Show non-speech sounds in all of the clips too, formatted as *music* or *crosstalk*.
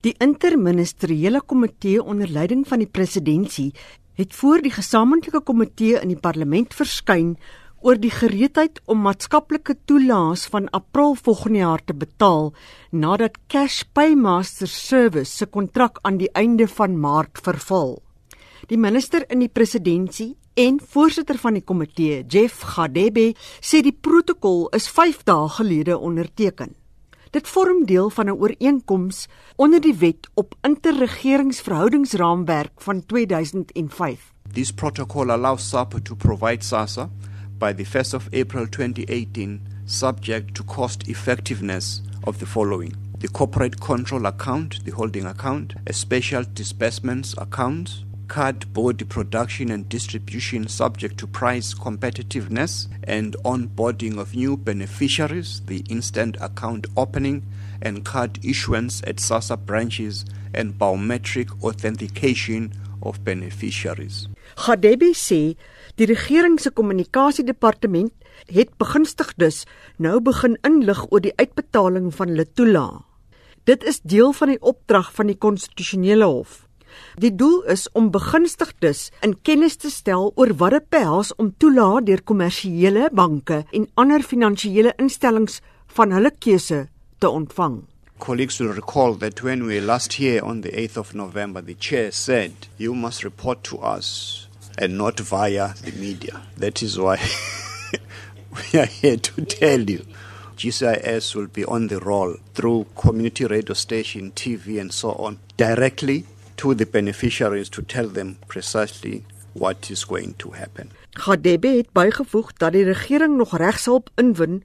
Die interministeriële komitee onder leiding van die presidentskap het voor die gesamentlike komitee in die parlement verskyn oor die gereedheid om maatskaplike toelaas van April volgende jaar te betaal nadat Cash Paymaster Service se kontrak aan die einde van Maart verval. Die minister in die presidentskap en voorsitter van die komitee, Jeff Gadebe, sê die protokol is 5 dae gelede onderteken. Dit vorm deel van 'n ooreenkoms onder die wet op interregeringsverhoudingsraamwerk van 2005. This protocol allows SAPA to provide SASSA by the 1st of April 2018 subject to cost effectiveness of the following the corporate control account, the holding account, a special disbursements account, card body production and distribution subject to price competitiveness and onboarding of new beneficiaries, the instant account opening and card issuance at SASA branches and biometric authentication of beneficiaries. Gadebi sê die regering se kommunikasiedepartement het begunstigdes nou begin inlig oor die uitbetaling van hulle toelaag. Dit is deel van die opdrag van die konstitusionele hof. Die doel is om begunstigdes in kennis te stel oor wat dit behels om toelaat deur kommersiële banke en ander finansiële instellings van hulle keuse te ontvang. Colleagues will recall that when we last here on the 8th of November, the chair said, You must report to us and not via the media. That is why *laughs* we are here to tell you. GCIS will be on the roll through community radio station, TV, and so on, directly to the beneficiaries to tell them precisely what is going to happen. Gadebe het bygevoeg dat die regering nog regshulp inwin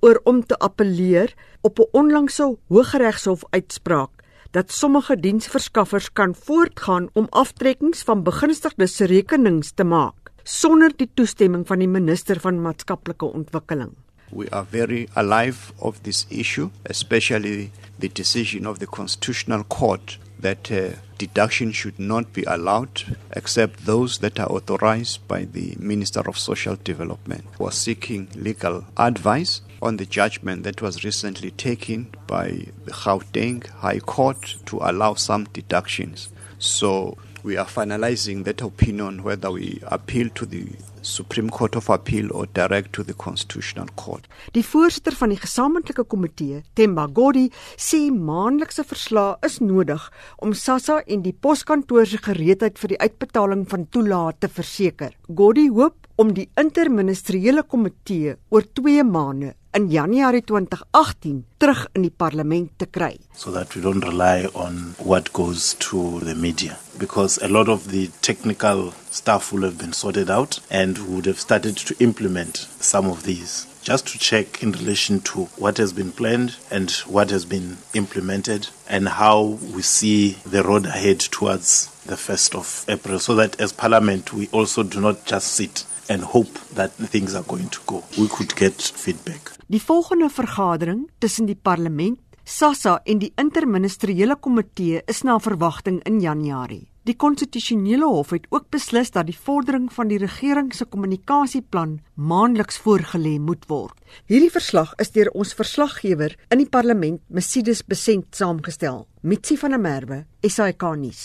oor om te appeleer op 'n onlangse Hooggeregshof uitspraak dat sommige diensverskaffers kan voortgaan om aftrekkings van begunstigdes se rekenings te maak sonder die toestemming van die minister van maatskaplike ontwikkeling. We are very alive of this issue, especially the decision of the Constitutional Court that uh, deduction should not be allowed except those that are authorized by the Minister of Social Development. We are seeking legal advice on the judgment that was recently taken by the Gauteng High Court to allow some deductions. So we are finalizing that opinion whether we appeal to the Supreme Court of Appeal or direct to the Constitutional Court. Die voorsitter van die gesamentlike komitee, Themba Godi, sê maandelikse verslae is nodig om SASSA en die poskantoor se gereedheid vir die uitbetaling van toelaat te verseker. Godi hoop om die interministeriële komitee oor 2 maande in Januarie 2018 terug in die parlement te kry. So that we don't rely on what goes to the media because a lot of the technical stuff will have been sorted out and would have started to implement some of these just to check in relation to what has been planned and what has been implemented and how we see the road ahead towards the 1st of April so that as parliament we also do not just sit and hope that things are going to go. We could get feedback. Die volgende vergadering tussen die parlement, SASSA en die interministeriële komitee is na verwagting in Januarie. Die konstitusionele hof het ook beslis dat die vordering van die regering se kommunikasieplan maandeliks voorgelê moet word. Hierdie verslag is deur ons verslaggewer in die parlement, Mesidus Besent, saamgestel. Mitsi van der Merwe, SAK nuus.